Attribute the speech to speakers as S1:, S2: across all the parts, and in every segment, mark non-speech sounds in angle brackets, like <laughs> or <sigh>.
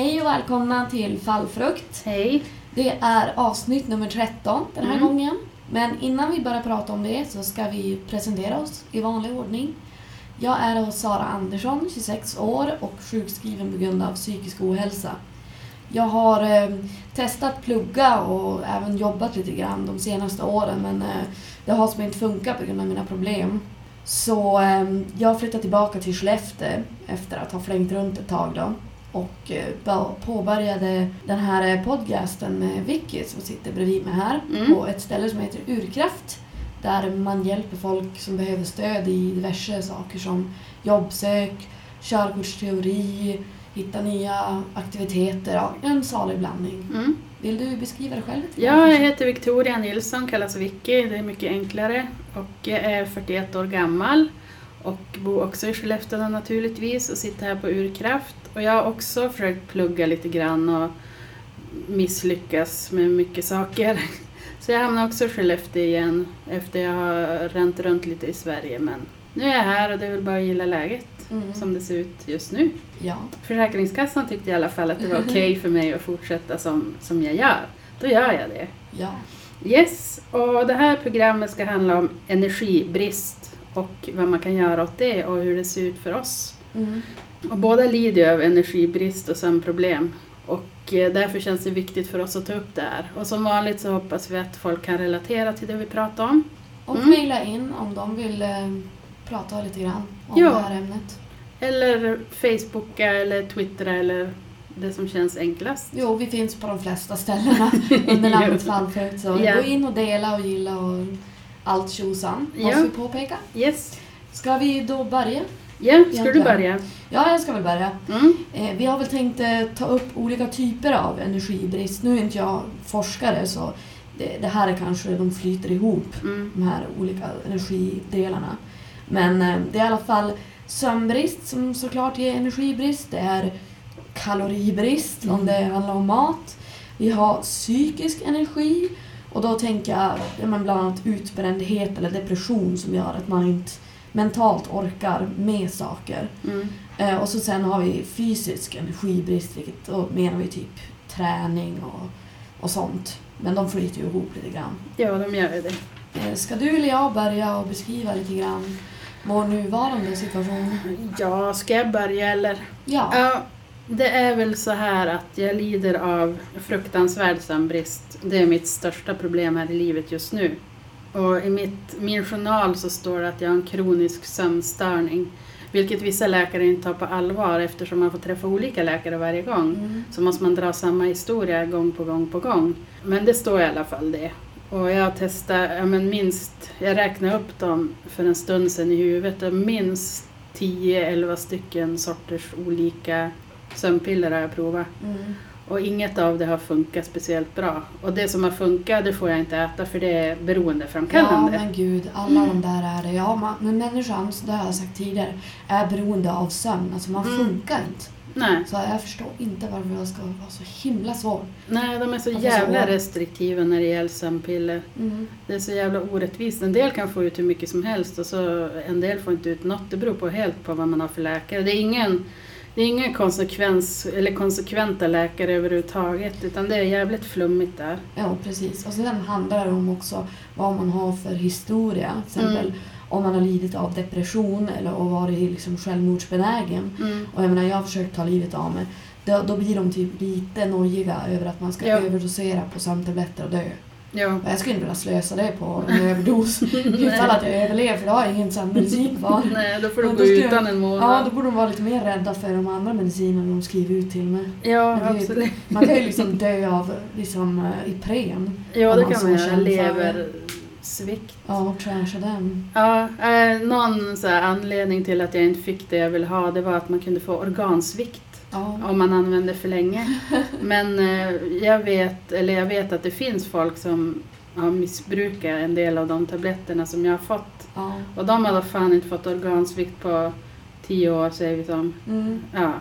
S1: Hej och välkomna till Fallfrukt.
S2: Hej.
S1: Det är avsnitt nummer 13 den här
S2: Mm.
S1: gången. Men innan vi börjar prata om det så ska vi presentera oss i vanlig ordning. Jag är Sara Andersson, 26 år och sjukskriven på grund av psykisk ohälsa. Jag har eh, testat plugga och även jobbat lite grann de senaste åren men eh, det har som inte funkat på grund av mina problem. Så eh, jag flyttade tillbaka till Skellefteå efter att ha flängt runt ett tag då och eh, påbörjade den här eh, podcasten med Vicky som sitter bredvid mig här
S2: Mm.
S1: på ett ställe som heter Urkraft där man hjälper folk som behöver stöd i diverse saker som jobbsök, körkortsteori, hitta nya aktiviteter. En salig blandning.
S2: Mm.
S1: Vill du beskriva dig själv lite
S2: Ja, jag heter Victoria Nilsson, kallas Vicky. Det är mycket enklare. Och jag är 41 år gammal och bor också i Skellefteå naturligtvis och sitter här på Urkraft. Och jag har också försökt plugga lite grann och misslyckas med mycket saker. <laughs> Så jag hamnar också i Skellefteå igen efter jag har ränt runt lite i Sverige. Men nu är jag här och det är väl bara att gilla läget
S1: Mm.
S2: som det ser ut just nu.
S1: Ja.
S2: Försäkringskassan tyckte i alla fall att det var <laughs> okej för mig att fortsätta som, som jag gör. Då gör jag det.
S1: ja.
S2: Yes, och det här programmet ska handla om energibrist och vad man kan göra åt det och hur det ser ut för oss.
S1: Mm.
S2: Och båda lider ju av energibrist och sömnproblem och eh, därför känns det viktigt för oss att ta upp det här. Och som vanligt så hoppas vi att folk kan relatera till det vi pratar om.
S1: Och
S2: Mm.
S1: mejla in om de vill eh, prata lite grann om
S2: Ja.
S1: det här ämnet.
S2: Eller Facebooka eller Twittra eller det som känns enklast.
S1: Jo, vi finns på de flesta ställena under namnet <laughs> Fallfrukt. Så
S2: Ja.
S1: gå in och dela och gilla och allt tjosan, måste
S2: Ja.
S1: vi påpeka.
S2: Yes.
S1: Ska vi då börja?
S2: Ja, ska du börja?
S1: Ja, jag ska väl börja.
S2: Mm.
S1: Eh, vi har väl tänkt eh, ta upp olika typer av energibrist. Nu är inte jag forskare så det, det här är kanske, de flyter ihop,
S2: Mm.
S1: de här olika energidelarna. Men eh, det är i alla fall sömnbrist som såklart ger energibrist. Det är kaloribrist om det handlar om mat. Vi har psykisk energi och då tänker jag ja, men bland annat utbrändhet eller depression som gör att man inte mentalt orkar med saker.
S2: Mm.
S1: Eh, och så sen har vi fysisk energibrist, vilket då menar vi typ träning och, och sånt. Men de flyter ju ihop lite grann.
S2: Ja, de gör ju det.
S1: Eh, ska du eller jag börja och beskriva lite grann vår nuvarande situation?
S2: Ja, ska jag börja eller?
S1: Ja.
S2: Ja, det är väl så här att jag lider av fruktansvärd sömnbrist. Det är mitt största problem här i livet just nu. Och i mitt, min journal så står det att jag har en kronisk sömnstörning. Vilket vissa läkare inte tar på allvar eftersom man får träffa olika läkare varje gång.
S1: Mm.
S2: Så måste man dra samma historia gång på gång på gång. Men det står i alla fall det. Och jag har testat, ja men minst, jag räknade upp dem för en stund sedan i huvudet och minst 10-11 stycken sorters olika sömnpiller har jag provat.
S1: Mm.
S2: Och inget av det har funkat speciellt bra. Och det som har funkat det får jag inte äta för det är
S1: Ja
S2: beroendeframkallande.
S1: men gud, alla de där är det. Ja, man, men människan, det har jag sagt tidigare, är beroende av sömn. Alltså man
S2: Mm.
S1: funkar inte.
S2: Nej,
S1: Så jag förstår inte varför jag ska vara så himla svår.
S2: nej, de är så
S1: Varför
S2: jävla
S1: så?
S2: restriktiva när det gäller sömnpiller.
S1: Mm.
S2: Det är så jävla orättvist. En del kan få ut hur mycket som helst och så en del får inte ut något. Det beror på helt på vad man har för läkare. Det är ingen, det är ingen konsekvens, eller konsekventa läkare överhuvudtaget utan det är jävligt flummigt där.
S1: Ja, precis. Och sen handlar det om också vad man har för historia. Till exempel
S2: Mm.
S1: om man har lidit av depression eller och varit liksom självmordsbenägen.
S2: Mm.
S1: Och jag menar, jag har försökt ta livet av mig. Då, då blir de typ lite nojiga över att man ska
S2: Ja.
S1: överdosera på sömntabletter och dö.
S2: Ja.
S1: Jag skulle inte vilja slösa det på en överdos. <laughs> Ifall att jag överlever, för då har jag ingen medicin kvar. <laughs>
S2: Nej, då får du gå utan en
S1: Ja,
S2: månad.
S1: då borde de vara lite mer rädda för de andra medicinerna de skriver ut till mig.
S2: Ja,
S1: vet.
S2: absolut.
S1: Man kan ju liksom dö av liksom, eh, Ipren.
S2: Ja, det
S1: man
S2: kan man göra. Leversvikt.
S1: Ja, och trasha den.
S2: Ja, eh, någon så anledning till att jag inte fick det jag ville ha det var att man kunde få organsvikt. Om man använder för länge. <laughs> Men eh, jag vet, eller jag vet att det finns folk som har missbrukat en del av de tabletterna som jag har fått.
S1: ja.
S2: Och de har då fan inte fått organsvikt på tio år säger vi som.
S1: Mm.
S2: Ja.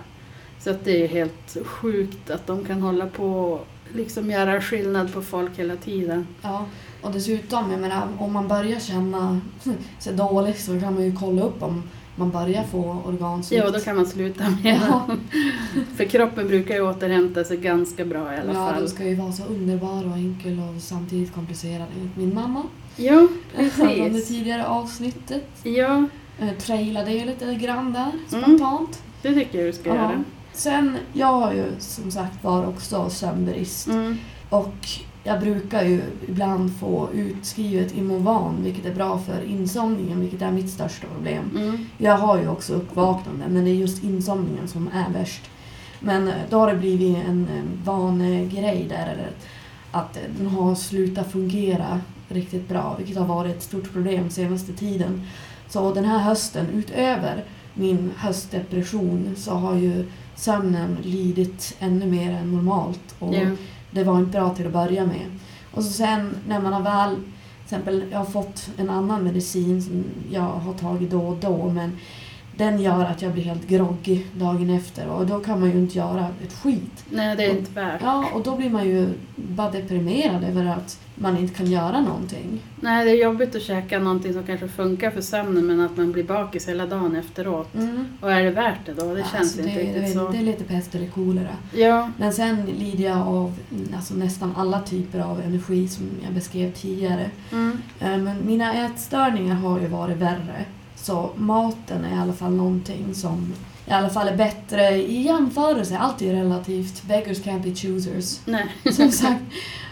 S2: Så att det är helt sjukt att de kan hålla på och liksom göra skillnad på folk hela tiden.
S1: ja. Och dessutom, jag menar, om man börjar känna sig dålig så kan man ju kolla upp om man börjar få organsvikt.
S2: Ja, då kan man sluta med
S1: Ja.
S2: För kroppen brukar ju återhämta sig ganska bra i alla
S1: Ja,
S2: fall.
S1: den ska ju vara så underbar och enkel och samtidigt komplicerad enligt min mamma.
S2: Ja,
S1: Från det
S2: precis.
S1: tidigare avsnittet.
S2: Ja,
S1: Eh, trailade ju lite grann där,
S2: Mm.
S1: spontant.
S2: det tycker jag du ska
S1: Ja.
S2: göra.
S1: Sen, jag har ju som sagt var också sömnbrist.
S2: Mm.
S1: Och jag brukar ju ibland få utskrivet Imovan, vilket är bra för insomningen, vilket är mitt största problem.
S2: Mm.
S1: Jag har ju också uppvaknande, men det är just insomningen som är värst. Men eh, då har det blivit en eh, vanegrej där, eller att eh, den har slutat fungera riktigt bra, vilket har varit ett stort problem senaste tiden. Så den här hösten, utöver min höstdepression, så har ju sömnen lidit ännu mer än normalt. Och
S2: Ja
S1: det var inte bra till att börja med. Och så sen när man har väl, till exempel jag har fått en annan medicin som jag har tagit då och då men den gör att jag blir helt groggy dagen efter och då kan man ju inte göra ett skit.
S2: Nej, det är inte värt.
S1: Ja, och då blir man ju bara deprimerad över att man inte kan göra någonting.
S2: Nej, det är jobbigt att käka någonting som kanske funkar för sömnen men att man blir bakis hela dagen efteråt.
S1: Mm.
S2: Och är det värt det då? Det känns
S1: Alltså,
S2: inte
S1: det,
S2: riktigt
S1: det,
S2: så.
S1: det är lite pest eller kolera.
S2: Ja,
S1: Men sen lider jag av mm, alltså, nästan alla typer av energi som jag beskrev tidigare.
S2: mm.
S1: Eh, Men mina ätstörningar har ju varit värre. Så maten är i alla fall någonting som i alla fall är bättre i jämförelse. Allt är ju relativt. Beggars can't be choosers.
S2: nej. <laughs>
S1: Som sagt.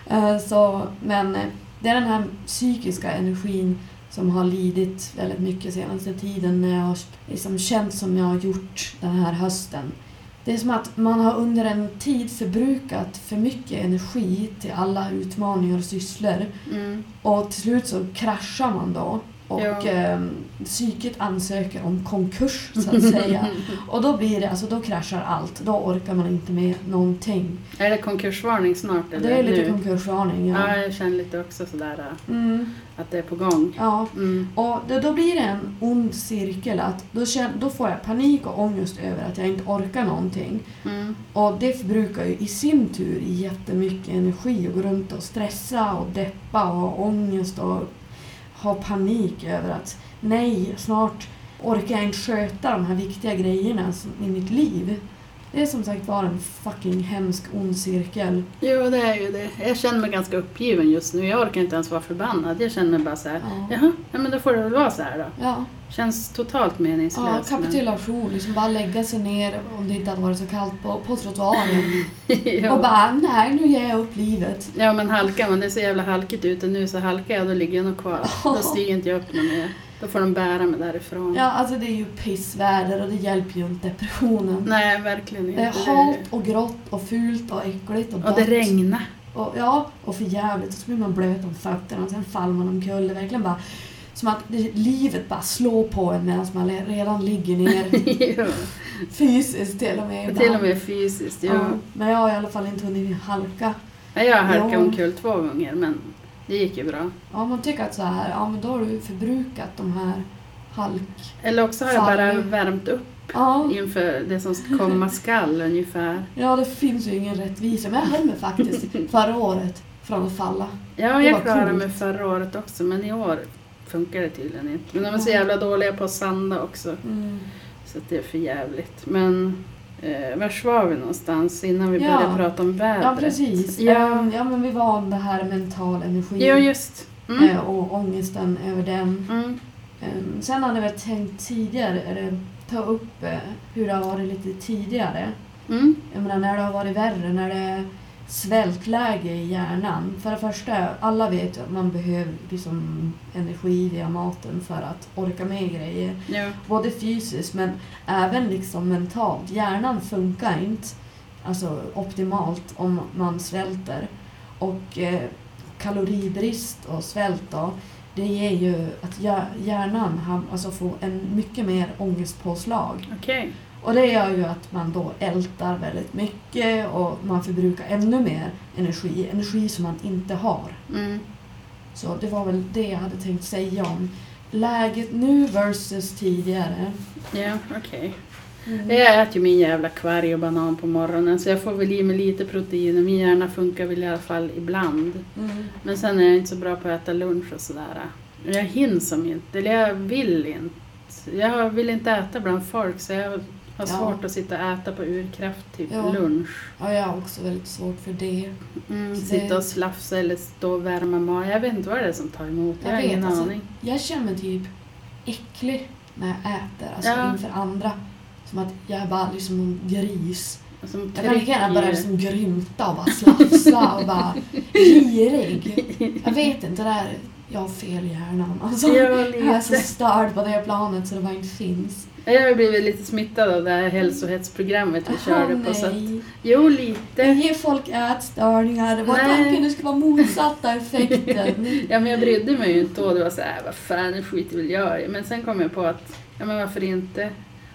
S1: Eh, Så, men eh, det är den här psykiska energin som har lidit väldigt mycket senaste tiden när jag har liksom känt som jag har gjort den här hösten. Det är som att man har under en tid förbrukat för mycket energi till alla utmaningar och sysslor.
S2: Mm.
S1: Och till slut så kraschar man då. Och eh, psyket ansöker om konkurs så att säga. <laughs> och då blir det, alltså då kraschar allt. Då orkar man inte med någonting.
S2: Är det konkursvarning snart eller
S1: Det är lite
S2: nu?
S1: konkursvarning.
S2: Ja,
S1: Ja.
S2: jag känner lite också sådär äh,
S1: Mm,
S2: att det är på gång.
S1: ja.
S2: Mm.
S1: Och då, då blir det en ond cirkel. att då, känner, då får jag panik och ångest över att jag inte orkar någonting.
S2: Mm.
S1: Och det förbrukar ju i sin tur jättemycket energi att gå runt och stressa och deppa och ha ångest och ha panik över att nej, snart orkar jag inte sköta de här viktiga grejerna i mitt liv. Det är som sagt var en fucking hemsk ond cirkel.
S2: Jo, det är ju det. Jag känner mig ganska uppgiven just nu. Jag orkar inte ens vara förbannad. Jag känner mig bara så här.
S1: Ja,
S2: Jaha, ja, men då får det väl vara så här då.
S1: ja.
S2: Känns totalt
S1: ja
S2: meningslöst. men-
S1: kapitulation. Liksom bara lägga sig ner om det inte hade varit så kallt på, på trottoaren. <laughs> Och
S2: ja.
S1: bara, nej nu ger jag upp livet.
S2: ja, men halkar man, det är så jävla halkigt ute nu så halkar jag, då ligger jag nog kvar. Då <laughs> stiger inte jag upp något mer. Då får de bära mig därifrån.
S1: Ja, alltså det är ju pissväder och det hjälper ju inte depressionen.
S2: Nej, verkligen inte.
S1: Det är halt och grått och fult och äckligt och
S2: Och det
S1: dött.
S2: regnar.
S1: Och, ja, och för jävligt. Och så blir man blöt om fötterna och sen faller man omkull. Det är verkligen bara som att det, livet bara slår på en medan man redan ligger ner. <laughs> Fysiskt till och med.
S2: Till
S1: ibland.
S2: och med fysiskt. Ja.
S1: Ja. Men jag har i alla fall inte hunnit halka.
S2: Ja, jag har halkat omkull två gånger men det gick ju bra.
S1: Ja, man tycker att så här, ja men då har du förbrukat de här halk...
S2: Eller också har jag bara värmt upp
S1: Ja,
S2: inför det som komma skall ungefär.
S1: ja, det finns ju ingen rättvisa. Men jag höll mig faktiskt <laughs> förra året från att falla.
S2: Ja, jag klarade mig förra året också men i år funkar det tydligen inte. Men de är så jävla dåliga på att sanda också
S1: Mm.
S2: så det är för jävligt. Men eh, var var vi någonstans innan vi
S1: Ja.
S2: började prata om vädret?
S1: Ja, precis.
S2: Ja,
S1: Ehm, ja, men vi var om det här mental energi.
S2: ja just. Mm.
S1: eh, och ångesten över den.
S2: Mm.
S1: Ehm, sen hade väl tänkt tidigare, eller ta upp eh, hur det har varit lite tidigare.
S2: Mm.
S1: Jag menar när det har varit värre, när det svältläge i hjärnan. För det första, alla vet att man behöver liksom energi via maten för att orka med grejer.
S2: Ja.
S1: Både fysiskt men även liksom mentalt. Hjärnan funkar inte alltså, optimalt om man svälter. Och eh, kaloribrist och svält då, det ger ju att hjär- hjärnan alltså får en mycket mer ångestpåslag.
S2: Okej.
S1: Och det gör ju att man då ältar väldigt mycket och man förbrukar ännu mer energi, energi som man inte har.
S2: Mm.
S1: Så det var väl det jag hade tänkt säga om läget nu versus tidigare.
S2: Ja, okej.
S1: Mm.
S2: Jag äter ju min jävla kvarg och banan på morgonen så jag får väl i mig lite protein och min hjärna funkar väl i alla fall ibland.
S1: Mm.
S2: Men sen är jag inte så bra på att äta lunch och sådär. Jag hinner som inte, eller jag vill inte. Jag vill inte äta bland folk så jag har svårt att sitta och äta på urkraft typ lunch.
S1: Ja, jag har också väldigt svårt för det.
S2: Mm,
S1: Så
S2: sitta
S1: det-
S2: och slafsa eller stå och värma mat. Jag vet inte vad det är som tar emot. Jag,
S1: Jag
S2: har
S1: vet,
S2: ingen
S1: alltså,
S2: aning.
S1: Jag känner mig typ äcklig när jag äter, alltså
S2: Ja.
S1: inför andra. Som att jag är bara liksom en gris.
S2: Som
S1: Jag kan lika gärna börja liksom grymta och bara slafsa och bara girig. <laughs> Jag vet inte, det där, jag har fel i hjärnan. Alltså,
S2: Ja,
S1: jag är så störd på det planet så det bara inte finns.
S2: Jag har blivit lite smittad av det här hälsohetsprogrammet vi körde
S1: Åh,
S2: på. Så att, jo, lite.
S1: ger folk ätstörningar.
S2: Nej.
S1: tanken det skulle vara motsatta effekten. <laughs>
S2: Ja, men jag brydde mig ju inte då. Det var så här, vad fan, det skiter väl jag i. Men sen kom jag på att, ja men varför inte?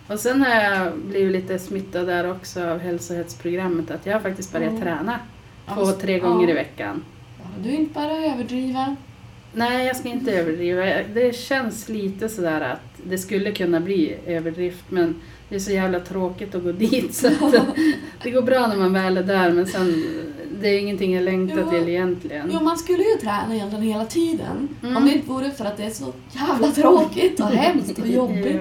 S2: Och sen har jag blivit lite smittad där också av hälsohetsprogrammet. Att jag har faktiskt börjat
S1: Mm.
S2: träna två, tre gånger
S1: ja.
S2: i veckan.
S1: Bara Du inte bara överdriva.
S2: Nej, jag ska inte överdriva. Det känns lite sådär att det skulle kunna bli överdrift men det är så jävla tråkigt att gå dit så att det går bra när man väl är där men sen det är ingenting jag längtar till egentligen.
S1: Jo, man skulle ju träna egentligen hela tiden.
S2: Mm.
S1: Om det inte vore för att det är så jävla tråkigt och hemskt och jobbigt.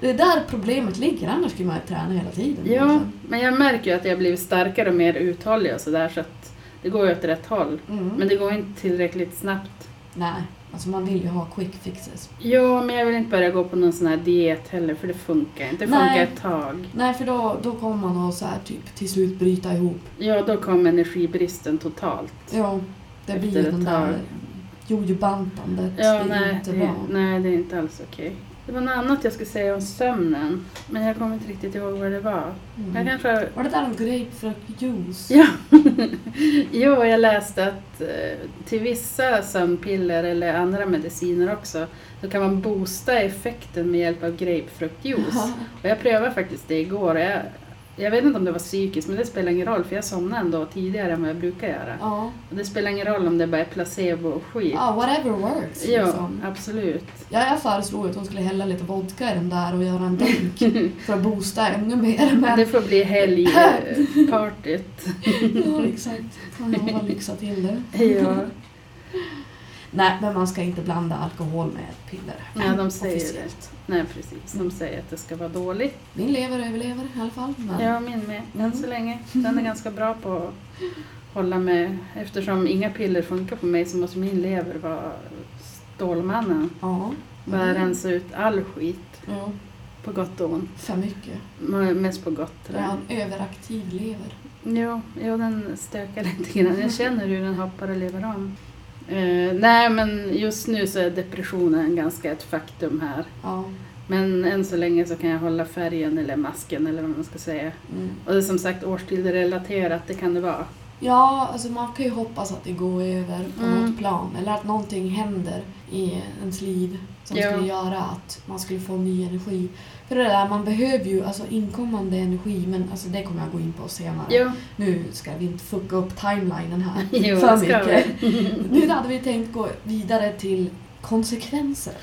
S1: Det är där problemet ligger, annars skulle man ju träna hela tiden.
S2: Ja, men jag märker ju att jag blivit starkare och mer uthållig och sådär så att det går ju åt rätt håll.
S1: Mm.
S2: Men det går inte tillräckligt snabbt.
S1: Nej, alltså man vill ju ha quick fixes.
S2: Ja, men jag vill inte börja gå på någon sån här diet heller för det funkar inte. Det
S1: Nej.
S2: funkar ett tag.
S1: Nej, för då, då kommer man att så här, typ, till slut bryta ihop.
S2: Ja, då kom energibristen totalt.
S1: Ja, det blir
S2: Efter ett
S1: den
S2: tag.
S1: där jojo-bantandet.
S2: Ja,
S1: det är
S2: nej
S1: inte
S2: det,
S1: bra.
S2: nej, det är inte alls okej. Det var något annat jag skulle säga om sömnen, men jag kommer inte riktigt ihåg vad det var. Jag
S1: Mm.
S2: kanske...
S1: Var det där om grapefruktjuice?
S2: Ja. <laughs> jo, jag läste att eh, till vissa sömnpiller eller andra mediciner också så kan man boosta effekten med hjälp av grapefruktjuice.
S1: Ja.
S2: Och jag prövade faktiskt det igår och jag, jag vet inte om det var psykiskt men det spelar ingen roll för jag somnade ändå tidigare än vad jag brukar göra.
S1: Ja.
S2: Och det spelar ingen roll om det bara är placebo och skit.
S1: ja, whatever works.
S2: Ja,
S1: Liksom.
S2: absolut.
S1: Ja, jag föreslog att hon skulle hälla lite vodka i den där och göra en drink <laughs> för att boosta ännu mer. Men
S2: Det får bli helgpartyt. <laughs>
S1: ja, exakt. Jag bara lyxa till det.
S2: ja.
S1: Nej, men man ska inte blanda alkohol med piller.
S2: ja, de säger det.
S1: Officiellt.
S2: Nej, precis. De säger att det ska vara dåligt.
S1: Min lever överlever i alla fall. Men...
S2: Ja, min med. Än
S1: Mm.
S2: så länge. Den är ganska bra på att hålla med. Eftersom inga piller funkar på mig så måste min lever vara Stålmannen.
S1: ja.
S2: Bara
S1: Mm.
S2: rensa ut all skit.
S1: Ja,
S2: På gott och ont.
S1: för mycket.
S2: Mest på gott.
S1: har en överaktiv lever.
S2: Jo, jo, den stökar lite grann. Jag känner hur den hoppar och lever om. Eh, nej, men just nu så är depressionen ganska ett faktum här.
S1: Ja.
S2: Men än så länge så kan jag hålla färgen eller masken eller vad man ska säga.
S1: Mm.
S2: Och det är som sagt årstidsrelaterat, det kan det vara.
S1: Ja, alltså man kan ju hoppas att det går över på
S2: Mm.
S1: något plan. Eller att någonting händer i ens liv som
S2: Ja.
S1: skulle göra att man skulle få ny energi. För det där, man behöver ju alltså inkommande energi, men alltså det kommer jag gå in på senare.
S2: Jo,
S1: Nu ska vi inte fucka upp timelinen här <laughs>
S2: jo
S1: för mycket. <laughs> Nu hade vi tänkt gå vidare till konsekvenser.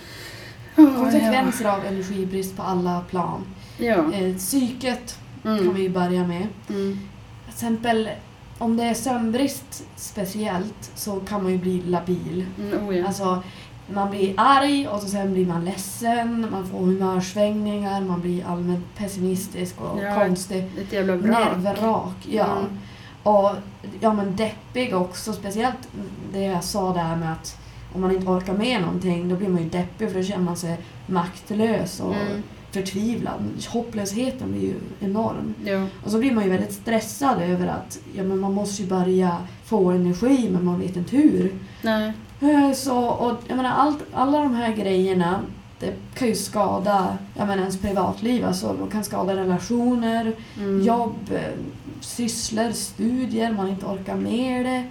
S2: Oh,
S1: Konsekvenser av energibrist på alla plan.
S2: Ja.
S1: Eh, psyket kan
S2: Mm.
S1: vi börja med.
S2: Mm.
S1: Till exempel om det är sömnbrist speciellt så kan man ju bli labil.
S2: Mm, oh, ja.
S1: Alltså, man blir arg och så sen blir man ledsen, man får humörsvängningar, man blir allmänt pessimistisk och
S2: Ja,
S1: konstig.
S2: Ett jävla vrak.
S1: Nervrak, ja.
S2: Mm.
S1: Och ja, men deppig också, speciellt det jag sa där med att om man inte orkar med någonting då blir man ju deppig för då känner man sig maktlös och
S2: Mm.
S1: förtvivlad. Hopplösheten blir ju enorm.
S2: Jo.
S1: Och så blir man ju väldigt stressad över att ja, men man måste ju börja få energi men man vet inte hur.
S2: Nej.
S1: Eh, Så, och jag menar, allt, alla de här grejerna det kan ju skada jag menar, ens privatliv. Alltså, de kan skada relationer,
S2: Mm.
S1: jobb, eh, sysslor, studier, man inte orkar med det.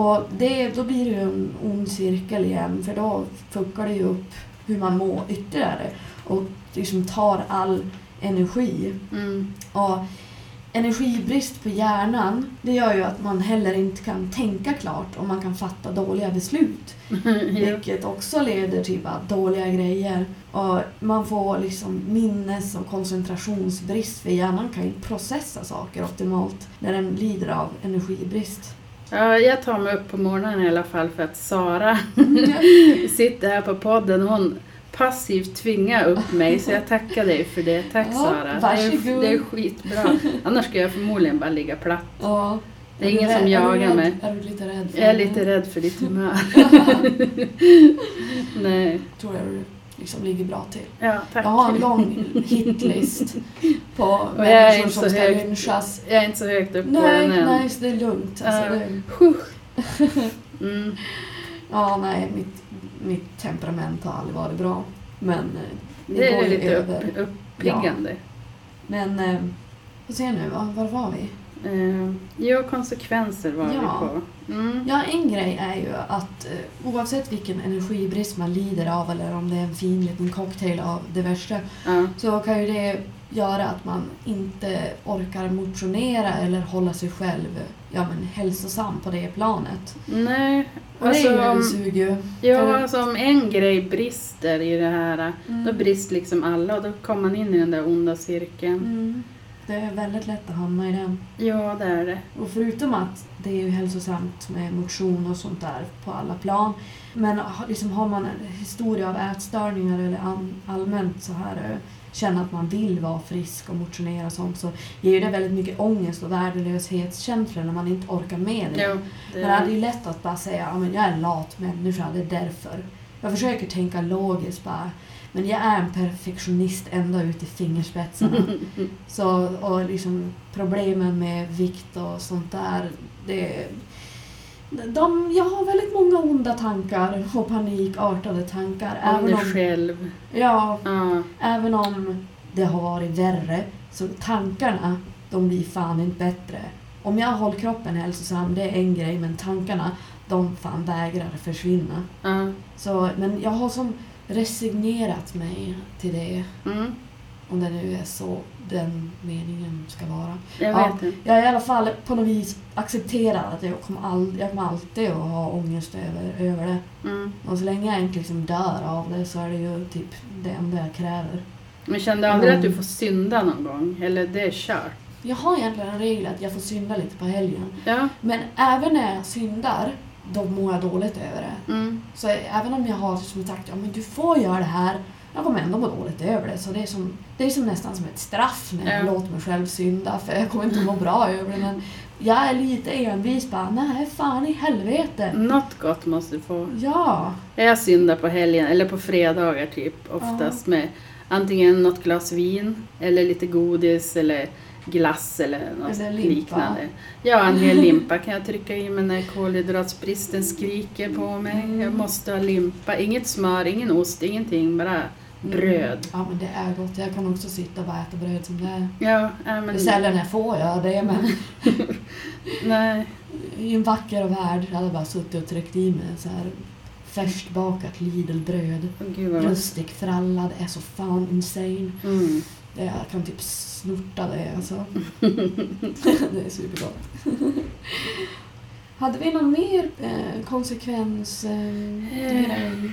S1: Och det, då blir det ju en ond cirkel igen för då fuckar det ju upp hur man mår ytterligare och liksom tar all energi.
S2: Mm.
S1: Och energibrist på hjärnan, det gör ju att man heller inte kan tänka klart och man kan fatta dåliga beslut. <laughs> Vilket också leder till bara dåliga grejer. Och man får liksom minnes och koncentrationsbrist för hjärnan kan inte processa saker optimalt när den lider av energibrist.
S2: ja, jag tar mig upp på morgonen i alla fall för att Sara <laughs> sitter här på podden och hon passivt tvingar upp mig så jag tackar dig för det. Tack
S1: Ja,
S2: Sara. Det är,
S1: varsågod.
S2: det är skitbra. Annars skulle jag förmodligen bara ligga platt.
S1: Ja.
S2: Det är
S1: du
S2: ingen som jagar
S1: är
S2: mig.
S1: Är du lite rädd för
S2: Jag är lite rädd för ditt humör. <laughs> Nej.
S1: tror jag du liksom ligger bra till.
S2: Ja, tack.
S1: Jag har en lång hitlist på <laughs>
S2: är
S1: människor som ska
S2: hög.
S1: lynchas.
S2: Jag är inte så högt upp på
S1: Nej,
S2: den än.
S1: nej, så det är lugnt. Alltså,
S2: Ja.
S1: det, <laughs>
S2: Mm.
S1: ja, nej, mitt, mitt temperament har aldrig varit bra. Men eh, det,
S2: Det
S1: går
S2: är lite upp,
S1: över.
S2: uppiggande.
S1: Men, eh, får se nu, va? var var vi?
S2: Eh, jo, konsekvenser var vi
S1: Ja.
S2: på. Mm.
S1: Ja, en grej är ju att eh, oavsett vilken energibrist man lider av eller om det är en fin liten cocktail av det värsta
S2: Ja.
S1: så kan ju det göra att man inte orkar motionera eller hålla sig själv ja, men, hälsosam på det planet.
S2: Nej,
S1: Och
S2: alltså,
S1: det är ju
S2: om,
S1: en sug ju.
S2: ja,
S1: För-
S2: alltså om en grej brister i det här,
S1: Mm.
S2: då brister liksom alla och då kommer man in i den där onda cirkeln.
S1: Mm. Det är väldigt lätt att hamna i den.
S2: Ja, det är det.
S1: Och förutom att det är ju hälsosamt med motion och sånt där på alla plan. Men liksom har man en historia av ätstörningar eller allmänt så här känna att man vill vara frisk och motionera och sånt så ger ju det väldigt mycket ångest och värdelöshetskänslor när man inte orkar med det.
S2: Ja,
S1: Men
S2: det
S1: det är ju lätt att bara säga att jag är en lat människa, det är därför. Jag försöker tänka logiskt bara. Men jag är en perfektionist ända ut i fingerspetsarna. <laughs> Så, och liksom problemen med vikt och sånt där. Det, de, jag har väldigt många onda tankar och panikartade tankar.
S2: om
S1: Även
S2: dig
S1: om,
S2: själv.
S1: ja,
S2: Ja,
S1: även om det har varit värre så tankarna, de blir fan inte bättre. Om jag håller kroppen hälsosam, det är en grej, men tankarna, de fan vägrar försvinna.
S2: ja.
S1: Så, men jag har som resignerat mig till det,
S2: Mm.
S1: Om det nu är så den meningen ska vara.
S2: Jag
S1: Ja.
S2: vet inte.
S1: Jag i alla fall på något vis accepterat att jag kommer, all, jag kommer alltid att ha ångest över, över det.
S2: Mm.
S1: Och så länge jag inte liksom dör av det så är det ju typ det enda jag kräver.
S2: Men kände du aldrig
S1: Mm.
S2: att du får synda någon gång? Eller det är kört?
S1: Jag har egentligen en regel att jag får synda lite på helgen.
S2: Ja.
S1: Men även när jag syndar, då mår jag dåligt över det.
S2: Mm.
S1: Så även om jag har som sagt, ja men du får göra det här, jag kommer ändå må dåligt över det. Så det är, som, det är som nästan som ett straff när jag
S2: Ja.
S1: låter mig själv synda, för jag kommer inte må bra över det. Men jag är lite envis bara, nej fan i helvete.
S2: Något gott måste du få.
S1: Ja.
S2: Jag syndar på helgen, eller på fredagar typ, oftast med antingen något glas vin, eller lite godis, eller glass eller något
S1: Eller
S2: liknande. Ja, en hel limpa kan jag trycka i mig när kolhydratsbristen skriker på mig.
S1: Mm.
S2: Jag måste ha limpa. Inget smör, ingen ost, ingenting, bara bröd.
S1: Ja men det är gott. Jag kan också sitta och bara äta bröd som det är.
S2: Ja, äh,
S1: Det är
S2: men...
S1: sällan jag får göra det men <laughs>
S2: Nej.
S1: i en vacker värld hade jag bara suttit och tryckt i mig så här färskbakat Lidl-bröd. Rustik fralla, det är så fan insane.
S2: Mm.
S1: Det, jag kan typ snorta det alltså. <laughs> det är supergott. Hade vi någon mer eh, konsekvens eh,
S2: Eh.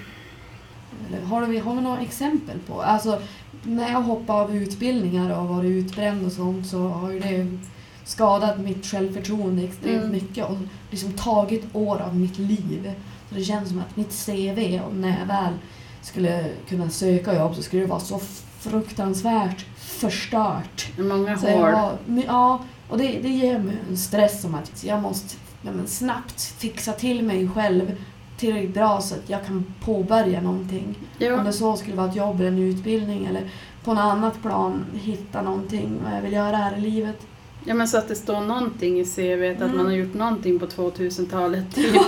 S1: Eller har vi, har vi några exempel på? Alltså, när jag hoppar av utbildningar och varit utbränd och sånt så har ju det skadat mitt självförtroende extremt
S2: Mm.
S1: mycket och liksom tagit år av mitt liv. Så det känns som att mitt CV, och när jag väl skulle kunna söka jobb så skulle det vara så fruktansvärt förstört.
S2: Många
S1: Så har, men, ja, och det, det ger mig en stress om att jag måste ja, men snabbt fixa till mig själv tillräckligt bra så att jag kan påbörja någonting. Om
S2: Ja.
S1: det så skulle vara ett jobb eller en utbildning eller på något annat plan hitta någonting vad jag vill göra här i livet.
S2: ja, men så att det står någonting i CV, att
S1: Mm.
S2: man har gjort någonting på 2000-talet. Typ. <laughs>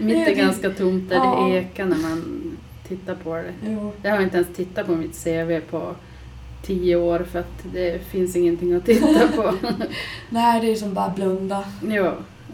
S2: Mitt
S1: Det
S2: är
S1: är
S2: ganska tomt där
S1: Ja.
S2: det ekar när man tittar på det.
S1: Jo.
S2: Jag har inte ens tittat på mitt CV på tio år för att det finns ingenting att titta på. <laughs>
S1: Nej, det är som bara blunda.
S2: jo,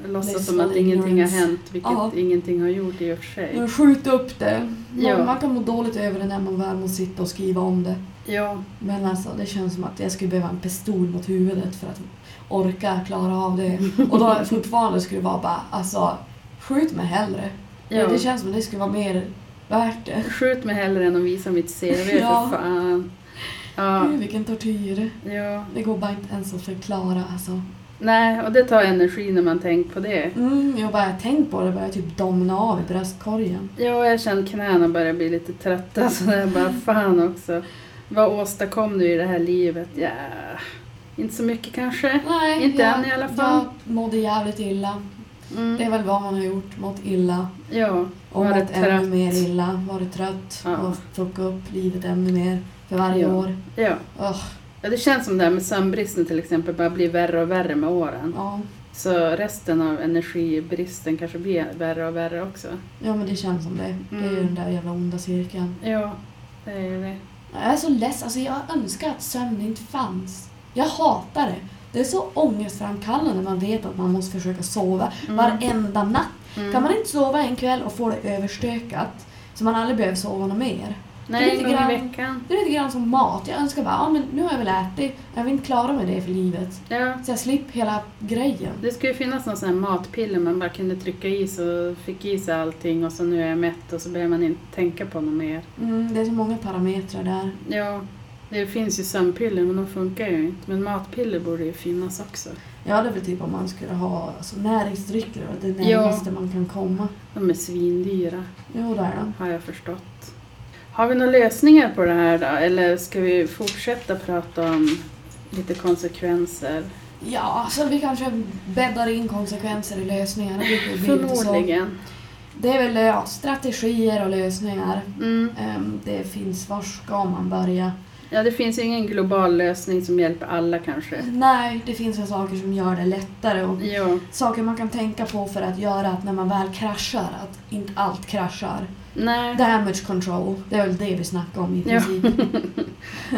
S2: låtsas som att ingenting har hänt, vilket
S1: Ja.
S2: ingenting har gjort i och för sig.
S1: Men Skjut upp det. Man,
S2: Ja.
S1: man kan må dåligt över det när man väl måste sitta och skriva om det.
S2: Ja,
S1: Men alltså det känns som att jag skulle behöva en pistol mot huvudet för att orka klara av det. Och då <laughs> fortfarande skulle det vara bara, alltså skjut mig hellre.
S2: ja.
S1: Det känns som att det skulle vara mer värt det.
S2: Skjut mig hellre än att visa mitt CV
S1: Ja.
S2: för fan. Ja,
S1: Gud, vilken tortyr.
S2: ja.
S1: Det går bara inte ens att förklara alltså.
S2: Nej, och det tar energi när man tänker på det.
S1: Mm, jag bara tänkt på det börjar typ domna av i bröstkorgen.
S2: Ja, jag känner knäna börjar bli lite trötta <laughs> så jag bara fan också. Vad åstadkom du i det här livet? Ja, inte så mycket kanske.
S1: Nej,
S2: Inte
S1: jag,
S2: än i alla fall.
S1: Jag mådde jävligt illa. Det är
S2: Mm.
S1: väl vad man har gjort. Mått illa.
S2: Ja,
S1: Och
S2: Varit
S1: mått ännu
S2: trött.
S1: mer illa. Varit trött.
S2: Ja.
S1: Och fucka upp livet ännu mer. För varje
S2: Ja.
S1: år.
S2: ja.
S1: Ugh,
S2: ja. Det känns som det här med sömnbristen till exempel bara blir värre och värre med åren.
S1: ja.
S2: Så resten av energibristen kanske blir värre och värre också.
S1: ja, men det känns som det. Det är ju
S2: Mm.
S1: den där jävla onda cirkeln.
S2: Ja, det är ju det.
S1: Jag är så ledsen. Alltså, jag önskar att sömn inte fanns. Jag hatar det. Det är så ångestframkallande när man vet att man måste försöka sova
S2: Mm.
S1: varenda natt.
S2: Mm.
S1: Kan man inte sova en kväll och få det överstökat så man aldrig behöver sova något mer?
S2: Nej,
S1: lite
S2: en gång
S1: grann-
S2: i veckan.
S1: Det är lite grann som mat. Jag önskar bara, ja men nu har jag väl ätit. Jag vill inte klara med det för livet.
S2: Ja,
S1: Så jag slipper hela grejen.
S2: det skulle ju finnas någon sån här matpiller man bara kunde trycka i så fick i sig allting och så nu är jag mätt och så behöver man inte tänka på något mer.
S1: Mm, det är så många parametrar där.
S2: Ja, det finns ju sömnpiller men de funkar ju inte. Men matpiller borde ju finnas också.
S1: Ja, det är väl typ om man skulle ha alltså, näringsdrycker. Det är det
S2: Ja.
S1: närmaste man kan komma.
S2: De är svindyra,
S1: Jo, det är de.
S2: har jag förstått. Har vi några lösningar på det här då? Eller ska vi fortsätta prata om lite konsekvenser?
S1: Ja, så vi kanske bäddar in konsekvenser i lösningar. Det.
S2: Förmodligen.
S1: Det är väl ja, strategier och lösningar.
S2: Mm.
S1: Ehm, det finns, var ska man börja?
S2: Ja, det finns ingen global lösning som hjälper alla kanske.
S1: Nej, det finns väl saker som gör det lättare. Och
S2: Ja,
S1: saker man kan tänka på för att göra att när man väl kraschar, att inte allt kraschar.
S2: Nej.
S1: Damage control, det är väl det vi snackar om i princip. <laughs>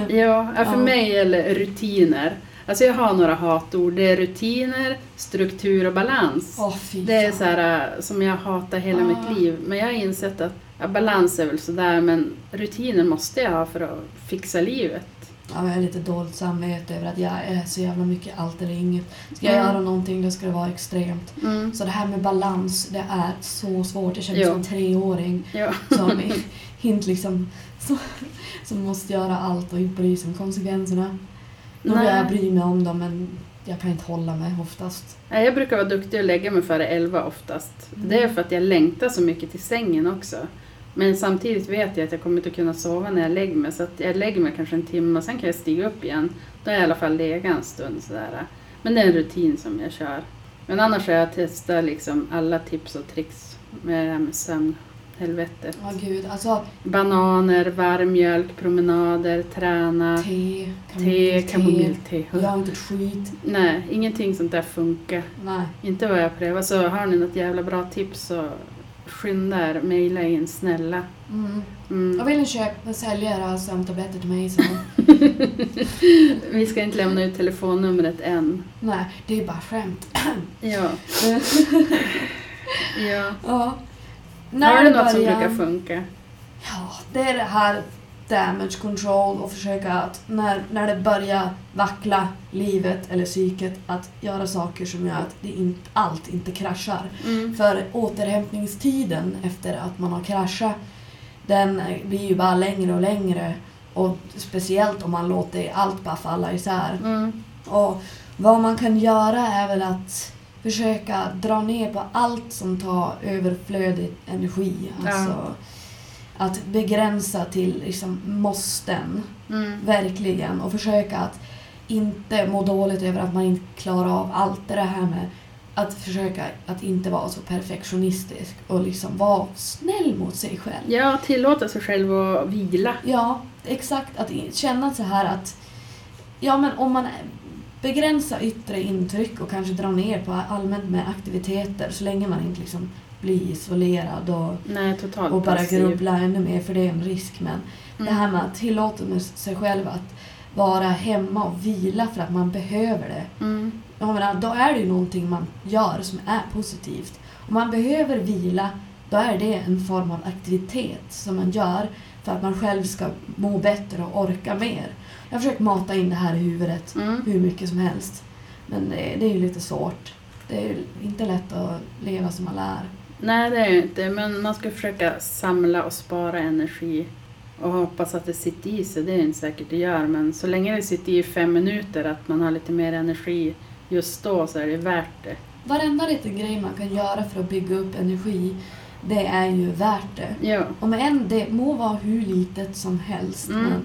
S2: Ja, ja, för
S1: Ja.
S2: mig gäller rutiner. Alltså jag har några hatord. Det är rutiner, struktur och balans.
S1: Fy
S2: Det är så här äh, som jag hatar hela
S1: Ah.
S2: mitt liv. Men jag har insett att ja, balans är väl sådär men rutiner måste jag ha för att fixa livet.
S1: Ja, jag har lite dåligt samvete över att jag är så jävla mycket allt eller inget. Ska jag
S2: Mm.
S1: göra någonting då ska det vara extremt.
S2: Mm.
S1: Så det här med balans, det är så svårt. Jag känner mig som en treåring
S2: Ja. <laughs>
S1: som inte liksom som, som måste göra allt och inte bry sig om konsekvenserna. Nu vill jag
S2: Nej.
S1: bry mig om dem men jag kan inte hålla mig oftast.
S2: Nej, Jag brukar vara duktig och lägga mig före elva oftast.
S1: Mm.
S2: Det är för att jag längtar så mycket till sängen också. Men samtidigt vet jag att jag kommer inte att kunna sova när jag lägger mig. Så att jag lägger mig kanske en timme och sen kan jag stiga upp igen. Då har jag i alla fall legat en stund sådär. Men det är en rutin som jag kör. Men annars har jag testat liksom alla tips och tricks med det här med sömn. Helvetet.
S1: Ja gud, alltså
S2: Bananer, varm mjölk, promenader, träna,
S1: te,
S2: te,
S1: kamomillte.
S2: kamomillte.
S1: Jag har inte skit.
S2: Nej, ingenting sånt där funkar.
S1: Nej.
S2: Inte vad jag prövar. Så har ni något jävla bra tips så skynda er, mejla in snälla.
S1: Mm.
S2: Mm.
S1: Jag vill en köpa en säljare av sömntabletter till mig så. <laughs>
S2: Vi ska inte lämna ut telefonnumret än.
S1: Nej, det är bara skämt. <clears throat>
S2: Ja. <laughs> ja.
S1: ja.
S2: Har du
S1: det
S2: något som brukar funka?
S1: Ja, det är det här damage control och försöka att när, när det börjar vackla livet eller psyket att göra saker som gör att det inte, allt inte kraschar.
S2: Mm.
S1: För återhämtningstiden efter att man har kraschat den blir ju bara längre och längre och speciellt om man låter allt bara falla isär.
S2: Mm.
S1: Och vad man kan göra är väl att försöka dra ner på allt som tar överflödig energi. Alltså att begränsa till liksom måsten,
S2: Mm.
S1: verkligen. Och försöka att inte må dåligt över att man inte klarar av allt. Det här med att försöka att inte vara så perfektionistisk och liksom vara snäll mot sig själv.
S2: Ja, tillåta sig själv att vila.
S1: Ja, exakt. Att känna så här att ja, men om man begränsar yttre intryck och kanske drar ner på allmänt med aktiviteter så länge man inte liksom blir isolerad och,
S2: Nej,
S1: och bara
S2: passiv.
S1: grubbla ännu mer för det är en risk. Men det
S2: Mm.
S1: här med att tillåta sig själv att vara hemma och vila för att man behöver det.
S2: Mm.
S1: Jag menar, då är det ju någonting man gör som är positivt. Om man behöver vila, då är det en form av aktivitet som man gör för att man själv ska må bättre och orka mer. Jag har försökt mata in det här i huvudet
S2: Mm.
S1: hur mycket som helst. Men det, det är ju lite svårt. Det är inte lätt att leva som man lär.
S2: Nej, det är ju inte, men man ska försöka samla och spara energi och hoppas att det sitter i sig. Det är inte säkert det gör, men så länge det sitter i fem minuter, att man har lite mer energi just då, så är det värt det.
S1: Varenda liten grej man kan göra för att bygga upp energi, det är ju värt det.
S2: Ja.
S1: Och med en, det må vara hur litet som helst,
S2: Mm.
S1: men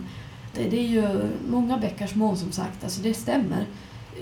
S1: det, det är ju många bäckar små som sagt, alltså det stämmer.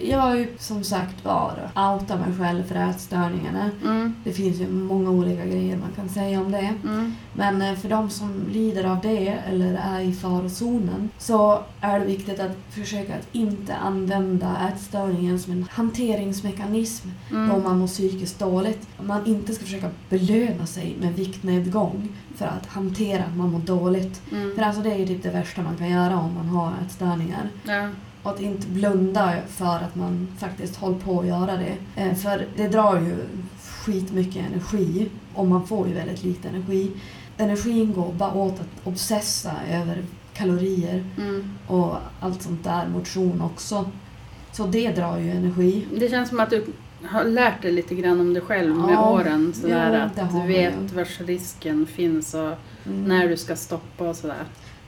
S1: Jag har ju som sagt var outat mig själv för ätstörningarna.
S2: Mm.
S1: Det finns ju många olika grejer man kan säga om det.
S2: Mm.
S1: Men eh, för de som lider av det eller är i farozonen så är det viktigt att försöka att inte använda ätstörningen som en hanteringsmekanism då
S2: Mm.
S1: man mår psykiskt dåligt. Man inte ska försöka belöna sig med viktnedgång för att hantera att man mår dåligt. För
S2: Mm.
S1: alltså det är ju typ det värsta man kan göra om man har ätstörningar.
S2: Ja.
S1: Och att inte blunda för att man faktiskt håller på att göra det. Eh, För det drar ju skitmycket energi och man får ju väldigt lite energi. Energin går bara åt att obsessa över kalorier
S2: Mm.
S1: och allt sånt där, motion också. Så det drar ju energi.
S2: Det känns som att du har lärt dig lite grann om dig själv med
S1: Ja.
S2: åren. Sådär,
S1: det
S2: att du vet vars risken finns och
S1: Mm.
S2: när du ska stoppa och sådär.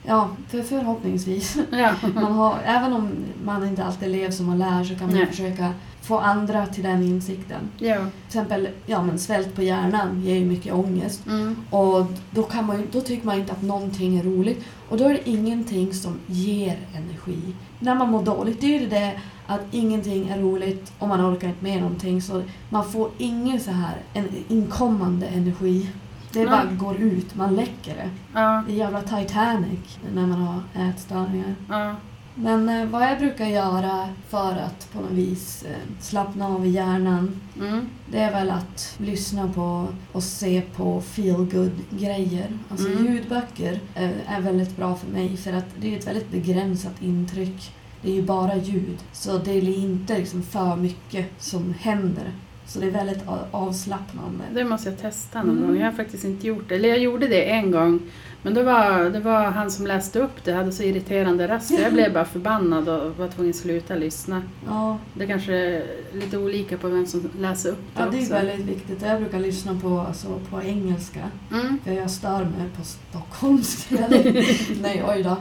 S1: Ja, för förhoppningsvis.
S2: Ja. <laughs>
S1: Man har, även om man inte alltid lever som man lär så kan man
S2: Nej.
S1: försöka få andra till den insikten.
S2: ja.
S1: Till exempel, ja men svält på hjärnan ger ju mycket ångest.
S2: Mm.
S1: Och då, kan man, då tycker man inte att någonting är roligt. Och då är det ingenting som ger energi. När man mår dåligt, det är ju det att ingenting är roligt och man orkar inte med någonting. Så man får ingen så här en inkommande energi. Det
S2: Nej.
S1: bara går ut, man läcker det.
S2: Ja.
S1: Det är jävla Titanic när man har ätstörningar.
S2: Ja.
S1: Men eh, vad jag brukar göra för att på något vis eh, slappna av i hjärnan
S2: Mm.
S1: det är väl att lyssna på och se på feel good grejer Alltså
S2: Mm.
S1: ljudböcker eh, är väldigt bra för mig för att det är ett väldigt begränsat intryck. Det är ju bara ljud. Så det är inte liksom för mycket som händer. Så det är väldigt avslappnande.
S2: Det måste jag testa någon
S1: Mm.
S2: gång. Jag har faktiskt inte gjort det. Eller jag gjorde det en gång. Men då var, det var han som läste upp det, hade så irriterande röst. Jag blev bara förbannad och var tvungen att sluta lyssna.
S1: Ja,
S2: Det kanske är lite olika på vem som läser upp det
S1: ja, det är
S2: också.
S1: väldigt viktigt. Jag brukar lyssna på, alltså, på engelska.
S2: Mm.
S1: För jag stör mig på stockholmska. <laughs> Nej, oj då.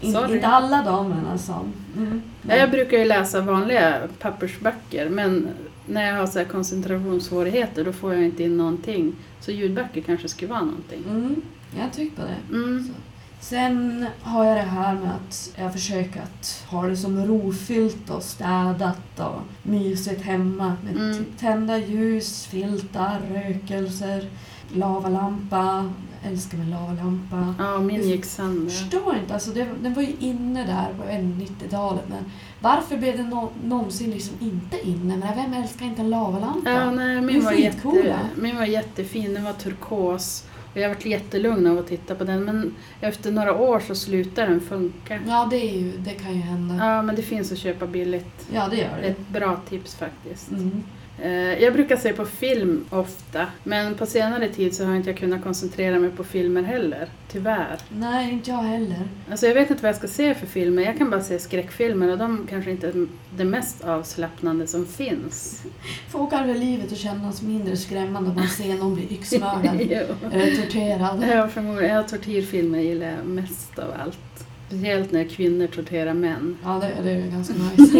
S1: In, inte alla damer alltså. Mm.
S2: Ja, jag brukar ju läsa vanliga pappersböcker men när jag har så här koncentrationssvårigheter då får jag inte in någonting. Så ljudböcker kanske skulle vara någonting.
S1: Mm. Jag tycker på det.
S2: Mm.
S1: Sen har jag det här med att jag försöker att ha det som rofyllt och städat och mysigt hemma. Med
S2: Mm.
S1: typ tända ljus, filtar, rökelser, lavalampa. Älskar min lavalampa.
S2: Ja, min gick sönder.
S1: förstår inte, alltså det, den var ju inne där på 90-talet men varför blev den nå- någonsin liksom inte inne? Men vem älskar inte en lavalampa?
S2: Ja, nej, min, var jätte, min var jättefin, den var turkos. Och jag varit jättelugn av att titta på den men efter några år så slutar den funka.
S1: Ja, det, är ju, det kan ju hända.
S2: Ja, men det finns att köpa billigt.
S1: Ja, det gör det.
S2: Ett bra tips faktiskt.
S1: Mm.
S2: Eh, Jag brukar se på film ofta, men på senare tid så har inte jag kunnat koncentrera mig på filmer heller. Tyvärr.
S1: Nej, inte jag heller.
S2: Alltså jag vet inte vad jag ska se för filmer. Jag kan bara se skräckfilmer och de kanske inte är det mest avslappnande som finns. <laughs>
S1: Får kanske livet att kännas mindre skrämmande om man ser någon bli <laughs> yxmördad eller torterad.
S2: Ja, förmodligen. Ja, tortyrfilmer gillar jag mest av allt. Speciellt när kvinnor torterar män.
S1: Ja, det, det är ju ganska nice.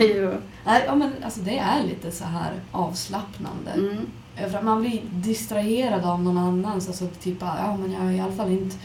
S1: <laughs>
S2: jo.
S1: Nej, ja, men alltså det är lite så här avslappnande.
S2: Mm.
S1: Man blir distraherad av någon annans. Alltså typ, ja men jag är i alla fall inte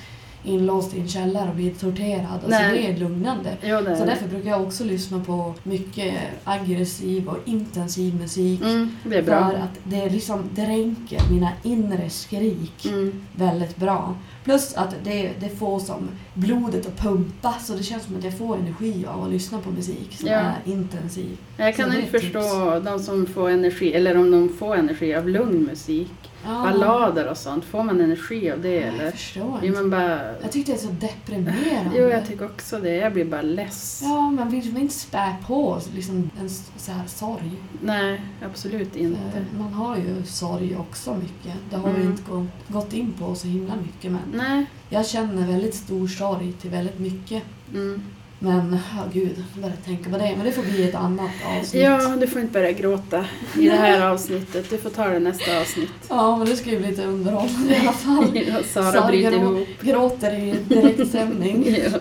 S1: inlåst i en källare och blir torterad. Alltså
S2: Nej.
S1: det är lugnande.
S2: Jo, det är
S1: Så
S2: det.
S1: därför brukar jag också lyssna på mycket aggressiv och intensiv musik.
S2: Mm, det är bra.
S1: För att det liksom dränker mina inre skrik
S2: Mm.
S1: väldigt bra. Plus att det, det får som blodet att pumpa så det känns som att jag får energi av att lyssna på musik som
S2: Ja.
S1: är intensiv.
S2: Jag kan inte förstå de som får energi, eller om de får energi av lugn musik.
S1: Ja.
S2: ballader och sånt. Får man energi av det
S1: Jag
S2: eller?
S1: förstår
S2: Blir
S1: inte.
S2: man bara...
S1: Jag tyckte det är så deprimerande.
S2: Jo, jag tycker också det. Jag blir bara less.
S1: Ja, man vill liksom inte spä på liksom en så här sorg.
S2: Nej, absolut inte.
S1: För Man har ju sorg också mycket. Det har vi
S2: Mm.
S1: inte gå- gått in på så himla mycket men
S2: Nej.
S1: Jag känner väldigt stor sorg till väldigt mycket.
S2: Mm.
S1: Men ja, gud, jag börjar tänka på det. Men det får bli ett annat avsnitt.
S2: Ja, du får inte börja gråta i det här <laughs> avsnittet. Du får ta det nästa avsnitt.
S1: Ja, men det ska ju bli lite underhållande i alla <laughs> fall.
S2: Ja, Sara
S1: Sara
S2: bryter
S1: grå-
S2: ihop.
S1: Gråter i direktsändning. <laughs>
S2: Ja.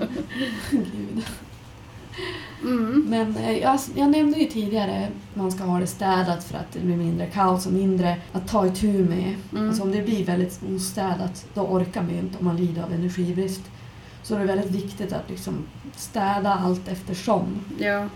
S1: Gud.
S2: Mm.
S1: Men eh, jag, jag nämnde ju tidigare att man ska ha det städat för att det blir mindre kaos och mindre att ta itu med.
S2: Mm.
S1: Alltså om det blir väldigt ostädat då orkar man ju inte om man lider av energibrist. Så det är väldigt viktigt att liksom städa allt eftersom.
S2: Ja.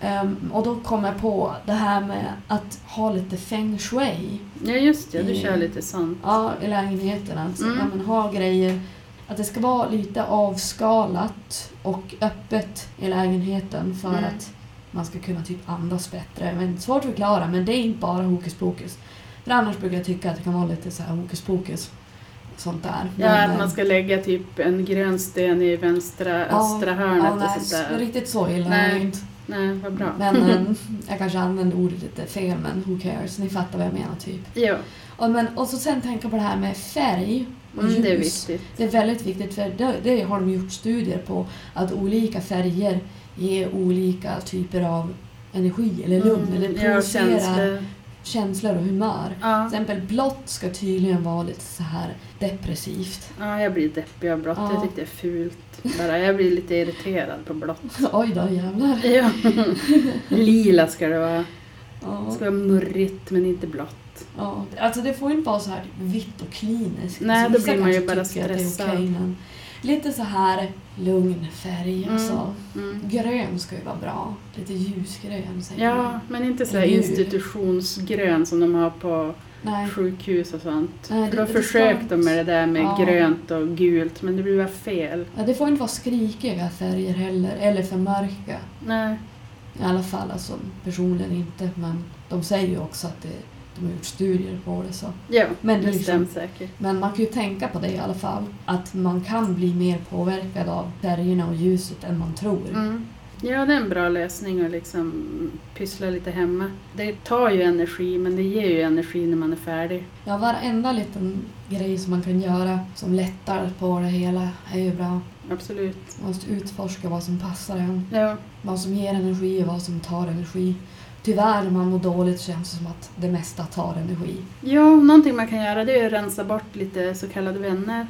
S1: Ehm, och då kom jag på det här med att ha lite feng shui
S2: ja, just det. Du
S1: I-
S2: kör lite sånt.
S1: ja, i lägenheten. Alltså.
S2: Mm.
S1: Ja, men ha grejer. Att det ska vara lite avskalat och öppet i lägenheten för
S2: Mm.
S1: att man ska kunna typ andas bättre. Men svårt att förklara, men det är inte bara hokus pokus. För annars brukar jag tycka att det kan vara lite så här hokus pokus. Sånt där.
S2: Ja,
S1: Men,
S2: att
S1: eh,
S2: man ska lägga typ en grön sten i vänstra,
S1: Ja,
S2: östra
S1: ja,
S2: hörnet och
S1: nej,
S2: sånt där.
S1: Riktigt så illa
S2: Nej.
S1: inte.
S2: Nej, vad bra.
S1: Men eh, <laughs> jag kanske använder ordet lite fel, men who cares? Ni fattar vad jag menar typ.
S2: Ja,
S1: Och, men, och så sen tänka på det här med färg och
S2: mm, det är viktigt.
S1: Det är väldigt viktigt för det, det har de gjort studier på att olika färger ger olika typer av energi eller lugn eller
S2: Mm, ja,
S1: provocerar
S2: känslor.
S1: känslor och humör.
S2: Ja.
S1: Till exempel blått ska tydligen vara lite så här depressivt.
S2: ja, jag blir deppig av blått.
S1: Ja.
S2: Jag tycker det är fult. Bara, jag blir lite irriterad på blått. <laughs>
S1: Oj då jävlar.
S2: Ja. <laughs> Lila ska det vara. Det
S1: Ja,
S2: ska vara murrigt men inte blått.
S1: Ja. Alltså det får inte vara så här vitt och kliniskt.
S2: Nej,
S1: alltså,
S2: då blir man ju bara stressad.
S1: men lite så här lugn färg.
S2: Mm.
S1: Alltså.
S2: Mm.
S1: Grön ska ju vara bra. Lite ljusgrön säger
S2: Ja,
S1: man.
S2: men inte så institutionsgrön som de har på
S1: Nej.
S2: sjukhus och sånt.
S1: Nej,
S2: För då försökte de med det där med
S1: Ja.
S2: grönt och gult men det blir bara fel.
S1: Ja, det får inte vara skrikiga färger heller, eller för mörka.
S2: Nej.
S1: I alla fall, alltså personligen inte, men de säger ju också att det, de har gjort studier på det. Så.
S2: Ja,
S1: Men
S2: det
S1: liksom-
S2: stämmer säkert.
S1: Men man kan ju tänka på det i alla fall, att man kan bli mer påverkad av färgerna och ljuset än man tror.
S2: Mm. Ja, det är en bra lösning att liksom pyssla lite hemma. Det tar ju energi, men det ger ju energi när man är färdig.
S1: Ja, varenda liten grej som man kan göra som lättar på det hela är ju bra.
S2: Absolut.
S1: Man måste utforska vad som passar en.
S2: Ja,
S1: Vad som ger energi och vad som tar energi. Tyvärr när man mår dåligt känns det som att det mesta tar energi.
S2: ja någonting man kan göra det är att rensa bort lite så kallade vänner.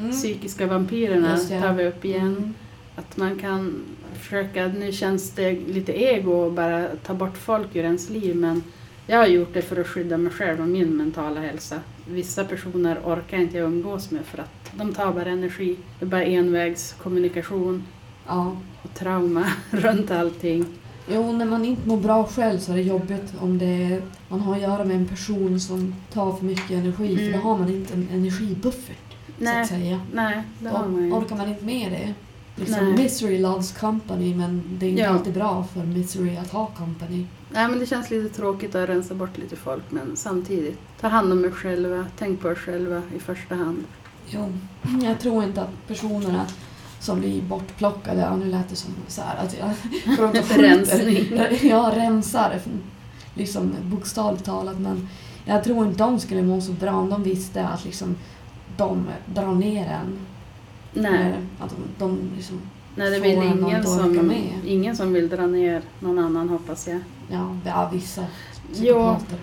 S1: Mm.
S2: Psykiska vampyrerna
S1: Just det.
S2: tar vi upp igen.
S1: Mm.
S2: Att man kan försöka, nu känns det lite ego att bara ta bort folk ur ens liv men jag har gjort det för att skydda mig själv och min mentala hälsa. Vissa personer orkar inte jag umgås med för att de tar bara energi. Det är bara envägskommunikation
S1: Ja.
S2: och trauma <laughs> runt allting.
S1: Jo, när man inte mår bra själv så är det jobbigt om det är, man har att göra med en person som tar för mycket energi. För
S2: Mm.
S1: då har man inte en energibuffert, så
S2: Nej,
S1: att säga.
S2: nej det har man ju.
S1: orkar man inte med det. Liksom,
S2: Nej.
S1: misery loves company, men det är inte
S2: Ja.
S1: alltid bra för misery att ha company.
S2: Nej men det känns lite tråkigt att rensa bort lite folk men samtidigt, ta hand om er själva, tänk på er själva i första hand.
S1: Jo, jag tror inte att personerna som blir bortplockade, ja nu lät det som så här att jag <laughs> går runt och skjuter.
S2: Rensning. <laughs>
S1: Jag rensar, liksom bokstavligt talat, men jag tror inte de skulle må så bra om de visste att liksom de drar ner en.
S2: Nej,
S1: Att de, de liksom,
S2: nej det är
S1: att
S2: ingen som, ingen som vill dra ner någon annan hoppas jag.
S1: ja, ja vissa
S2: Jo.
S1: psykopater.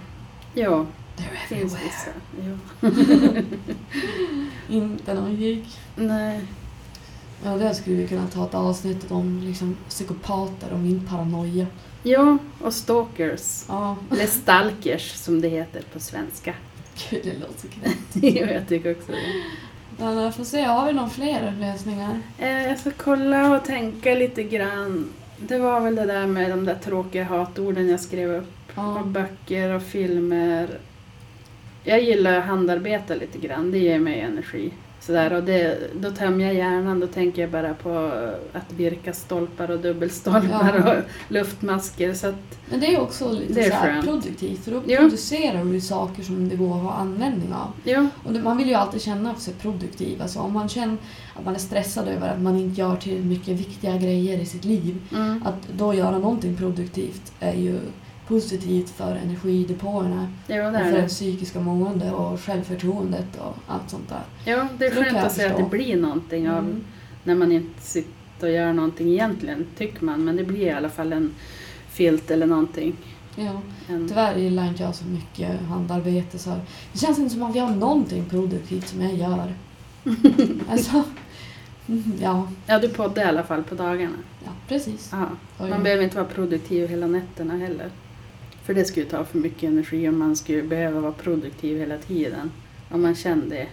S2: Ja,
S1: They're
S2: finns
S1: everywhere.
S2: vissa. Ja. <laughs>
S1: Inte någon gig.
S2: Nej,
S1: Ja, det skulle vi kunna ta ett avsnitt om liksom, psykopater och min paranoia.
S2: ja, och stalkers.
S1: Ja,
S2: Eller stalkers som det heter på svenska.
S1: gud det låter så knäppt. <laughs>
S2: Jo, jag tycker också det.
S1: Men jag får se, har vi några fler lösningar?
S2: Eh, Jag ska kolla och tänka lite grann. Det var väl det där med de där tråkiga hatorden jag skrev upp. Och
S1: Ja,
S2: böcker och filmer. Jag gillar att handarbeta lite grann, det ger mig energi. Sådär, och det, då tömmer jag hjärnan, då tänker jag bara på att virka stolpar och dubbelstolpar
S1: Ja.
S2: och luftmasker. Så
S1: Men det är också lite
S2: Det är
S1: produktivt för då
S2: Ja.
S1: producerar du saker som det går att ha användning av.
S2: ja,
S1: Och det, man vill ju alltid känna sig produktiv. Alltså om man känner att man är stressad över att man inte gör till mycket viktiga grejer i sitt liv.
S2: mm,
S1: Att då göra någonting produktivt är ju positivt för energidepåerna
S2: ja
S1: och för
S2: det.
S1: psykiska måendet och självförtroendet och allt sånt där.
S2: Ja, det är
S1: det
S2: skönt att se att det blir någonting av
S1: Mm.
S2: när man inte sitter och gör någonting egentligen, tycker man. Men det blir i alla fall en filt eller någonting.
S1: Ja.
S2: En,
S1: Tyvärr gillar inte jag så mycket handarbete. Så det känns inte som att jag har någonting produktivt som jag gör. <laughs> alltså, mm, ja,
S2: ja, du poddar i alla fall på dagarna.
S1: ja, precis. Oj.
S2: Man behöver inte vara produktiv hela nätterna heller. För det skulle ta för mycket energi om man skulle behöva vara produktiv hela tiden. Om man kände det.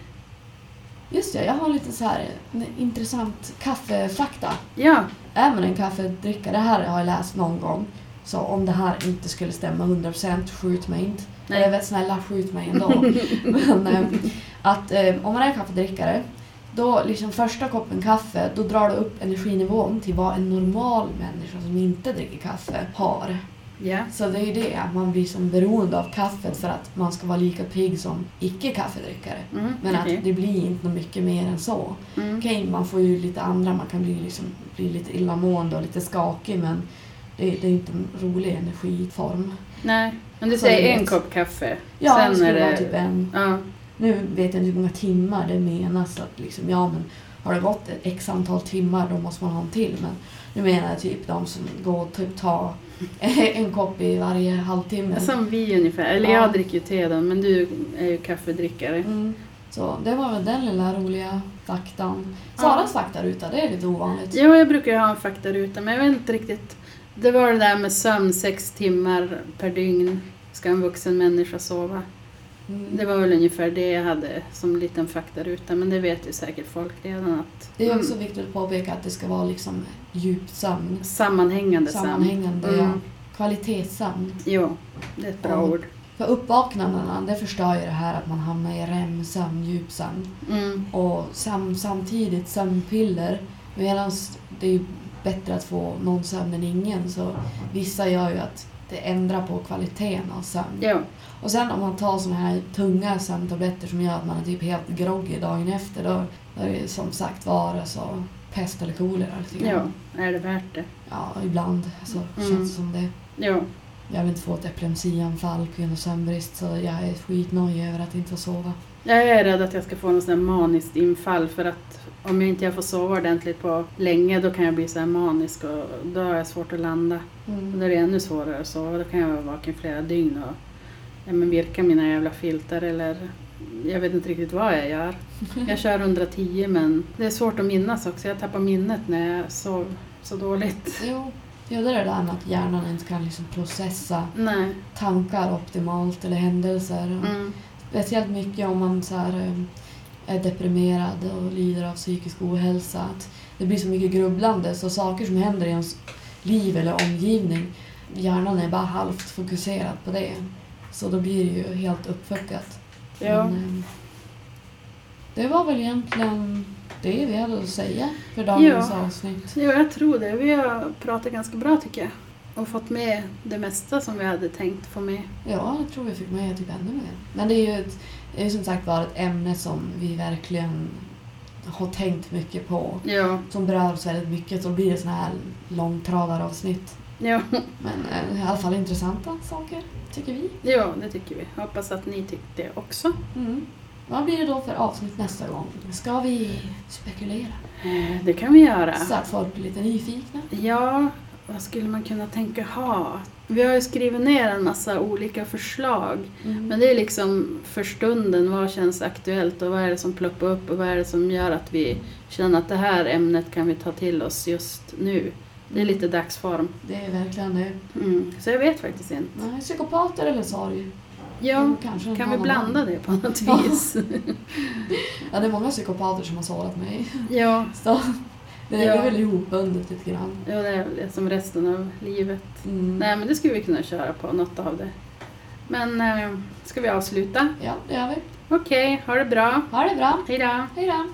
S1: Just det, jag har lite så här intressant kaffefakta.
S2: Ja,
S1: man en kaffedrickare, det här har jag läst någon gång. Så om det här inte skulle stämma 100% skjut mig inte.
S2: Nej.
S1: Eller snälla skjut mig ändå. <laughs> Men eh, att eh, om man är kaffedrickare, då liksom första koppen kaffe, då drar du upp energinivån till vad en normal människa som inte dricker kaffe har.
S2: Ja,
S1: Så det är ju det, att man blir som beroende av kaffet för att man ska vara lika pigg som icke-kaffedrickare.
S2: mm,
S1: Men
S2: okej.
S1: att det blir inte mycket mer än så.
S2: mm.
S1: Okej, man får ju lite andra, man kan bli, liksom, bli lite illamående och lite skakig men det, det är inte en rolig energiform.
S2: Nej, men du
S1: Så det
S2: säger en kopp kaffe.
S1: Ja,
S2: Sen
S1: det skulle
S2: är det-
S1: vara typ en.
S2: Ja,
S1: Nu vet jag inte hur många timmar det menas att liksom, ja men har det gått ett x antal timmar då måste man ha en till. Men nu menar jag typ de som går och typ tar <laughs> en kopp i varje halvtimme.
S2: som vi ungefär. Eller
S1: Ja.
S2: jag dricker ju te då, men du är ju kaffedrickare.
S1: Mm. Så det var väl den lilla roliga faktan. Saras faktaruta, det är lite ovanligt.
S2: Ja, jag brukar ju ha en faktaruta, men jag vet inte riktigt. Det var det där med sömn, sex timmar per dygn ska en vuxen människa sova.
S1: Mm.
S2: Det var väl ungefär det jag hade som liten faktaruta, men det vet ju säkert folk redan att
S1: Det är
S2: Mm.
S1: också viktigt att påpeka att det ska vara liksom djup sömn.
S2: sammanhängande sömn.
S1: Sammanhängande,
S2: Mm.
S1: ja. Kvalitetssömn.
S2: Jo, det är ett bra
S1: Ja.
S2: ord.
S1: För uppvaknandena, det förstör ju det här att man hamnar i REM-sömn, djupsömn.
S2: Mm.
S1: Och sam, samtidigt sömnpiller, medan det är bättre att få någon sömn än ingen, så vissa gör ju att det ändrar på kvaliteten av sömn.
S2: Jo,
S1: Och sen om man tar såna här tunga sömntabletter som gör att man är typ helt groggy dagen efter, då, då är det som sagt vara så pest eller kolera
S2: jo,
S1: grann.
S2: är det värt det?
S1: Ja, ibland alltså,
S2: Mm.
S1: känns det som det.
S2: Jo,
S1: Jag vill inte få ett epilepsianfall på grund av sömnbrist så jag är skitnöjd över att inte få sova.
S2: Jag är rädd att jag ska få något sånt maniskt infall för att om jag inte får sova ordentligt på länge då kan jag bli så här manisk och då har jag svårt att landa. Och
S1: Mm.
S2: då är det ännu svårare att sova. Då kan jag vara vaken flera dygn och ja, men virka mina jävla filtar eller jag vet inte riktigt vad jag gör. <laughs> Jag kör 110 men det är svårt att minnas också. Jag tappar minnet när jag sov så dåligt.
S1: Jo, jo, det är det där med att hjärnan inte kan liksom processa
S2: Nej.
S1: tankar optimalt eller händelser.
S2: Mm.
S1: Speciellt mycket om man så här, eh, är deprimerad och lider av psykisk ohälsa. Att det blir så mycket grubblande så saker som händer i ens liv eller omgivning, hjärnan är bara halvt fokuserad på det. Så då blir det ju helt uppfuckat.
S2: Ja.
S1: Men, eh, det var väl egentligen det vi hade att säga för dagens
S2: Ja.
S1: avsnitt.
S2: Jo, jag tror det. Vi har pratat ganska bra tycker jag. Och fått med det mesta som vi hade tänkt få med.
S1: Ja, jag tror vi fick med typ ännu mer. Men det är ju ett, det är ju som sagt var ett ämne som vi verkligen har tänkt mycket på.
S2: Ja,
S1: Som berör oss väldigt mycket. Så blir det såna här långtradaravsnitt.
S2: ja,
S1: Men eh, i alla fall intressanta saker, tycker vi.
S2: ja, det tycker vi. Hoppas att ni tyckte det också.
S1: Mm. Vad blir det då för avsnitt nästa gång? Ska vi spekulera?
S2: Eh, Det kan vi göra.
S1: Så att folk blir lite nyfikna?
S2: Ja, vad skulle man kunna tänka ha? Vi har ju skrivit ner en massa olika förslag.
S1: Mm.
S2: Men det är liksom för stunden, vad känns aktuellt och vad är det som ploppar upp och vad är det som gör att vi känner att det här ämnet kan vi ta till oss just nu. Det är lite dagsform.
S1: Det är verkligen det.
S2: Mm. Så jag vet faktiskt inte.
S1: Nej, psykopater eller sorg?
S2: Ja,
S1: Mm, kanske
S2: kan vi
S1: annan
S2: blanda
S1: gång.
S2: det på något vis? <laughs>
S1: Ja, det är många psykopater som har sårat mig.
S2: ja,
S1: Så det är
S2: Ja.
S1: väl ihopbundet lite grann.
S2: ja, det är väl det som resten av livet.
S1: Mm.
S2: Nej, men det skulle vi kunna köra på, något av det. Men eh, ska vi avsluta?
S1: Ja, det gör vi.
S2: Okej, ha det bra.
S1: Ha det bra.
S2: Hej då!
S1: Hej då!